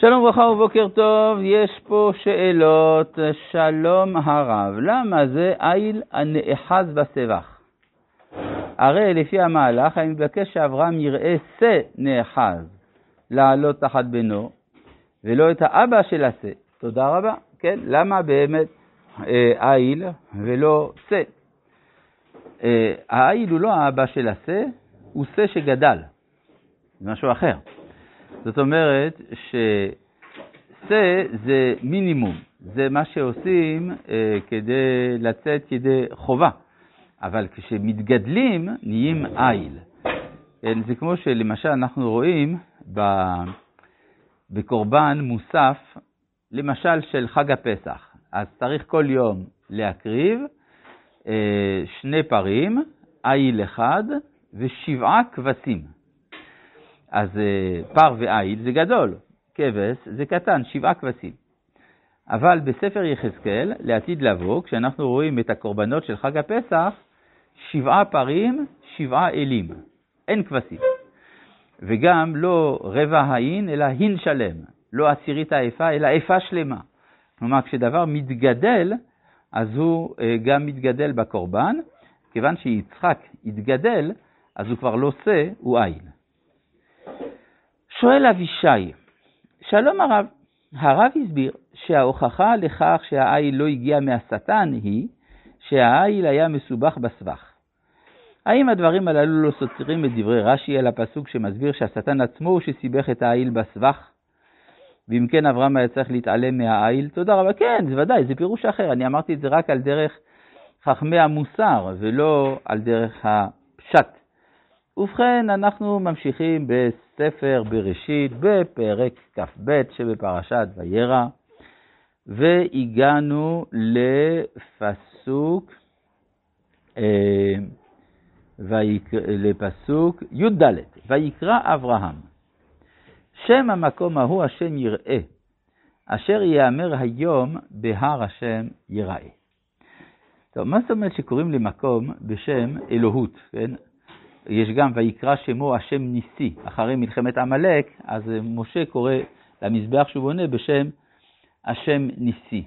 שלום וברכה ובוקר טוב, יש פה שאלות. שלום הרב, למה זה איל הנאחז בסבך? הרי לפי המהלך אני מבקש שאברהם יראה שא נאחז לעלות תחת בנו, ולא את האבא של השא. תודה רבה. כן, למה באמת אה, איל ולא שא? אה, האיל הוא לא האבא של השא, הוא שא שגדל. זה משהו אחר. זאת אומרת ששה זה מינימום, זה מה שעושים אה, כדי לצאת ידי חובה, אבל כשמתגדלים נהיים איל. כן, זה כמו שלמשל אנחנו רואים בקורבן מוסף, למשל של חג הפסח. אז צריך כל יום להקריב אה, שני פרים, איל אחד ושבעה כבשים. אז אה, פר ועיל זה גדול, כבש זה קטן, שבעה כבשים. אבל בספר יחזקאל, לעתיד לבוא, כשאנחנו רואים את הקורבנות של חג הפסח, שבעה פרים, שבעה אלים, אין כבשים. וגם לא רבע האין, אלא הין שלם, לא עשירית האפה, אלא אפה שלמה. כלומר, כשדבר מתגדל, אז הוא אה, גם מתגדל בקורבן, כיוון שיצחק התגדל, אז הוא כבר לא שא, הוא עין. שואל אבישי, שלום הרב, הרב הסביר שההוכחה לכך שהעיל לא הגיע מהשטן היא שהעיל היה מסובך בסבך. האם הדברים הללו לא סותרים את דברי רש"י על הפסוק שמסביר שהשטן עצמו הוא שסיבך את העיל בסבך? ואם כן אברהם היה צריך להתעלם מהעיל? תודה רבה. כן, זה ודאי, זה פירוש אחר. אני אמרתי את זה רק על דרך חכמי המוסר ולא על דרך הפשט. ובכן, אנחנו ממשיכים בספר בראשית, בפרק כ"ב שבפרשת וירא, והגענו לפסוק, אה, לפסוק י"ד, ויקרא אברהם, שם המקום ההוא השם יראה, אשר יאמר היום בהר השם יראה. טוב, מה זאת אומרת שקוראים למקום בשם אלוהות, כן? יש גם ויקרא שמו השם ניסי. אחרי מלחמת עמלק, אז משה קורא למזבח שהוא בונה בשם השם ניסי.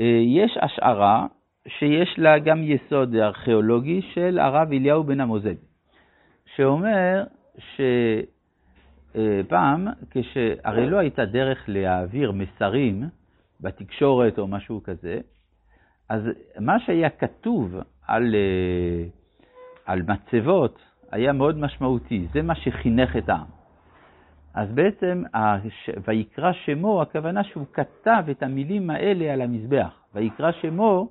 אה, יש השערה שיש לה גם יסוד ארכיאולוגי של הרב אליהו בן המוזג, שאומר שפעם, כש... הרי לא הייתה דרך להעביר מסרים בתקשורת או משהו כזה, אז מה שהיה כתוב על אה, על מצבות היה מאוד משמעותי, זה מה שחינך את העם. אז בעצם, ויקרא שמו, הכוונה שהוא כתב את המילים האלה על המזבח. ויקרא שמו,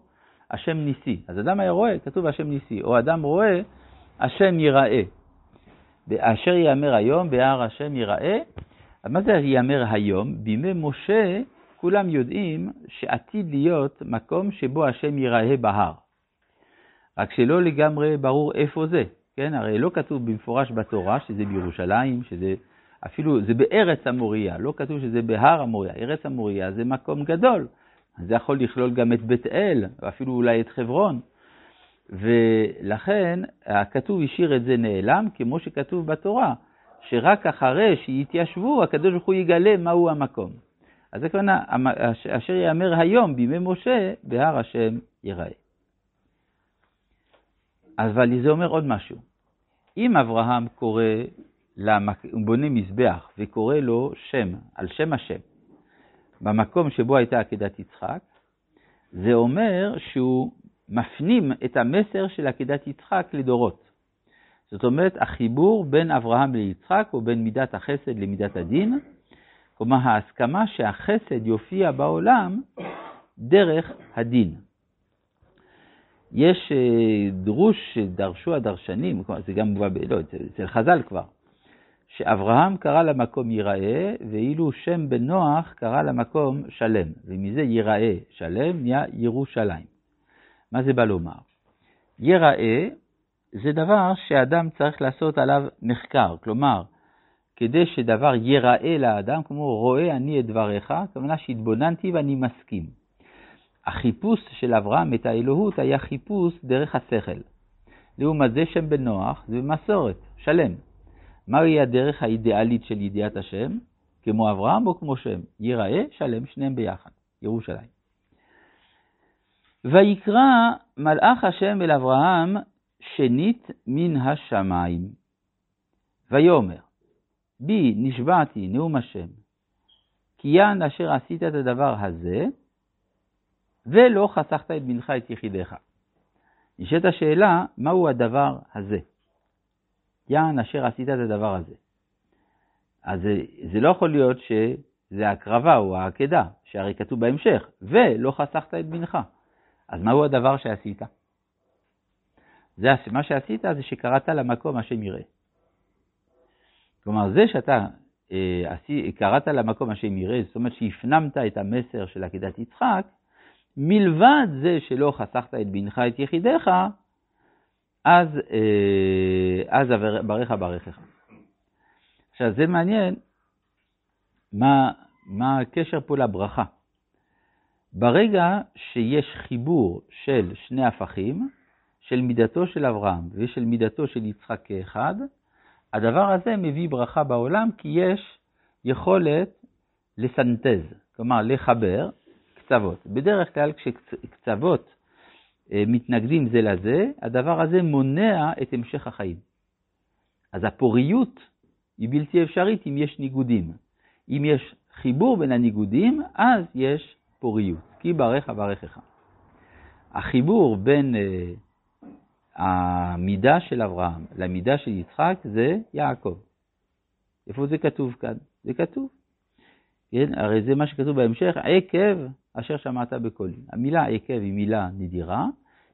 השם ניסי. אז אדם היה רואה, כתוב השם ניסי, או אדם רואה, השם ייראה. אשר יאמר היום, בהר השם ייראה. מה זה יאמר היום? בימי משה כולם יודעים שעתיד להיות מקום שבו השם ייראה בהר. רק שלא לגמרי ברור איפה זה, כן? הרי לא כתוב במפורש בתורה שזה בירושלים, שזה אפילו, זה בארץ המוריה, לא כתוב שזה בהר המוריה. ארץ המוריה זה מקום גדול, זה יכול לכלול גם את בית אל, ואפילו אולי את חברון. ולכן הכתוב השאיר את זה נעלם, כמו שכתוב בתורה, שרק אחרי שיתיישבו, הקדוש ברוך הוא יגלה מהו המקום. אז זה כוונה, אשר יאמר היום בימי משה, בהר השם ייראה. אבל זה אומר עוד משהו. אם אברהם קורא, למק... הוא בונה מזבח וקורא לו שם, על שם השם, במקום שבו הייתה עקדת יצחק, זה אומר שהוא מפנים את המסר של עקדת יצחק לדורות. זאת אומרת, החיבור בין אברהם ליצחק הוא בין מידת החסד למידת הדין, כלומר ההסכמה שהחסד יופיע בעולם דרך הדין. יש אה, דרוש שדרשו הדרשנים, זה גם מובא, לא, אצל חז"ל כבר, שאברהם קרא למקום ייראה, ואילו שם בן נוח קרא למקום שלם, ומזה ייראה שלם נהיה ירושלים. מה זה בא לומר? ייראה זה דבר שאדם צריך לעשות עליו מחקר, כלומר, כדי שדבר ייראה לאדם, כמו רואה אני את דבריך, הכוונה שהתבוננתי ואני מסכים. החיפוש של אברהם את האלוהות היה חיפוש דרך השכל. לעומת זה שם בנוח זה מסורת, שלם. מהי הדרך האידיאלית של ידיעת השם? כמו אברהם או כמו שם, ייראה שלם שניהם ביחד, ירושלים. ויקרא מלאך השם אל אברהם שנית מן השמיים. ויאמר, בי נשבעתי נאום השם, כי יען אשר עשית את הדבר הזה, ולא חסכת את בנך את יחידך. נשאלת השאלה, מהו הדבר הזה? יען אשר עשית את הדבר הזה. אז זה, זה לא יכול להיות שזה הקרבה או העקדה, שהרי כתוב בהמשך, ולא חסכת את בנך. אז מהו הדבר שעשית? זה, מה שעשית זה שקראת למקום השם יראה. כלומר, זה שאתה אה, קראת למקום השם יראה, זאת אומרת שהפנמת את המסר של עקדת יצחק, מלבד זה שלא חסכת את בנך את יחידיך, אז, אה, אז ברך ברכך. עכשיו, זה מעניין מה, מה הקשר פה לברכה. ברגע שיש חיבור של שני הפכים, של מידתו של אברהם ושל מידתו של יצחק כאחד, הדבר הזה מביא ברכה בעולם כי יש יכולת לסנטז, כלומר לחבר קצוות. בדרך כלל כשקצוות אה, מתנגדים זה לזה, הדבר הזה מונע את המשך החיים. אז הפוריות היא בלתי אפשרית אם יש ניגודים. אם יש חיבור בין הניגודים, אז יש פוריות. כי ברך ברכך. החיבור בין uh, המידה של אברהם למידה של יצחק זה יעקב. איפה זה כתוב כאן? זה כתוב. כן, הרי זה מה שכתוב בהמשך, עקב אשר שמעת בקולי. המילה עקב היא מילה נדירה,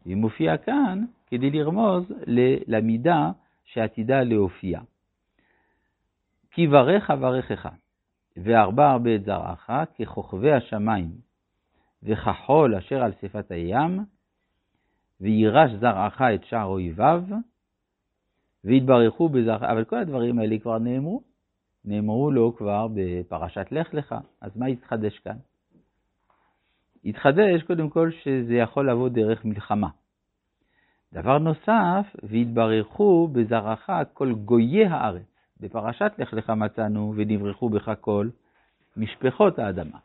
והיא מופיעה כאן כדי לרמוז למידה שעתידה להופיע. כי ברך אברכך, וארבע הרבה את זרעך, ככוכבי השמיים, וכחול אשר על שפת הים, וירש זרעך את שער אויביו, והתברכו בזרעך. אבל כל הדברים האלה כבר נאמרו. נאמרו לו כבר בפרשת לך לך, אז מה יתחדש כאן? יתחדש קודם כל שזה יכול לבוא דרך מלחמה. דבר נוסף, והתברכו בזרעך כל גויי הארץ. בפרשת לך לך מצאנו ונברכו בך כל משפחות האדמה.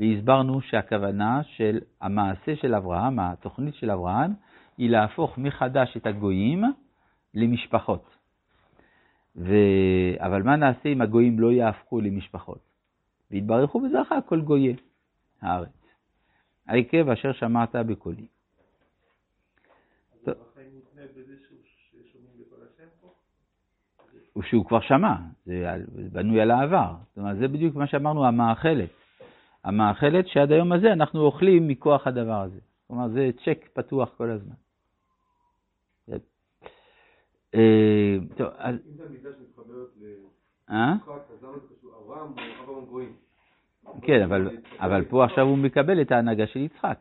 והסברנו שהכוונה של המעשה של אברהם, התוכנית של אברהם, היא להפוך מחדש את הגויים למשפחות. ו... אבל מה נעשה אם הגויים לא יהפכו למשפחות? והתברכו בזרחה כל גויי הארץ. העקב אשר שמעת בקולי. הוא שהוא כבר שמע, זה בנוי על העבר. זאת אומרת, זה בדיוק מה שאמרנו, המאכלת. המאכלת שעד היום הזה אנחנו אוכלים מכוח הדבר הזה. כלומר, זה צ'ק פתוח כל הזמן. אה, טוב, אז... אם זה מידה שמתחברת למשחק, אז כן, אבל פה עכשיו הוא מקבל את ההנהגה של יצחק.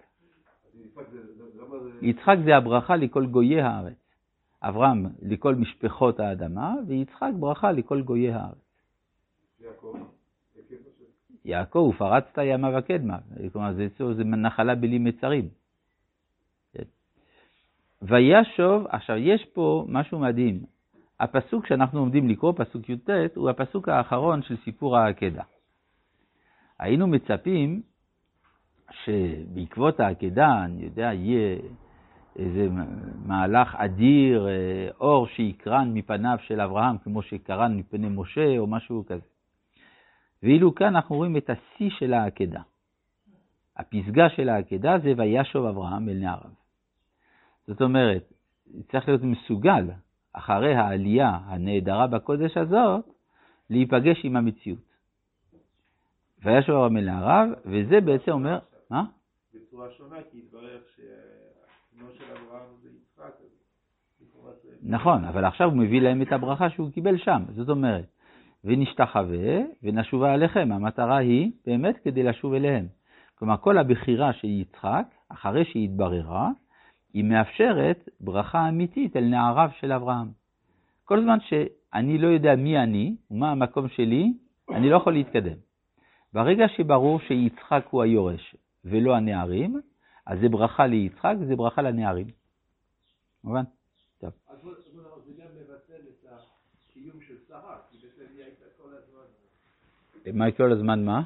יצחק זה הברכה לכל גויי הארץ. אברהם לכל משפחות האדמה, ויצחק ברכה לכל גויי הארץ. יעקב. ופרצת ימה וקדמה. כלומר, זה, זה נחלה בלי מצרים. וישוב, עכשיו יש פה משהו מדהים. הפסוק שאנחנו עומדים לקרוא, פסוק י"ט, הוא הפסוק האחרון של סיפור העקדה. היינו מצפים שבעקבות העקדה, אני יודע, יהיה איזה מהלך אדיר, אה, אור שיקרן מפניו של אברהם, כמו שקרן מפני משה, או משהו כזה. ואילו כאן אנחנו רואים את השיא של העקדה. הפסגה של העקדה זה וישוב אברהם אל נעריו. זאת אומרת, צריך להיות מסוגל, אחרי העלייה הנהדרה בקודש הזאת, להיפגש עם המציאות. וישוב אל נעריו, וזה בעצם אומר, מה? בצורה שונה, כי התברר שבנו של אברהם זה יצחק. נכון, אבל עכשיו הוא מביא להם את הברכה שהוא קיבל שם. זאת אומרת, ונשתחווה ונשובה עליכם. המטרה היא באמת כדי לשוב אליהם. כלומר, כל הבחירה של יצחק, אחרי שהיא התבררה, היא מאפשרת ברכה אמיתית אל נעריו של אברהם. כל זמן שאני לא יודע מי אני ומה המקום שלי, אני לא יכול להתקדם. ברגע שברור שיצחק הוא היורש ולא הנערים, אז זה ברכה ליצחק וזה ברכה לנערים. מובן? טוב. אז זה גם מבטל את הקיום של שרה, כי בעצם היא הייתה כל הזמן. מה כל הזמן מה?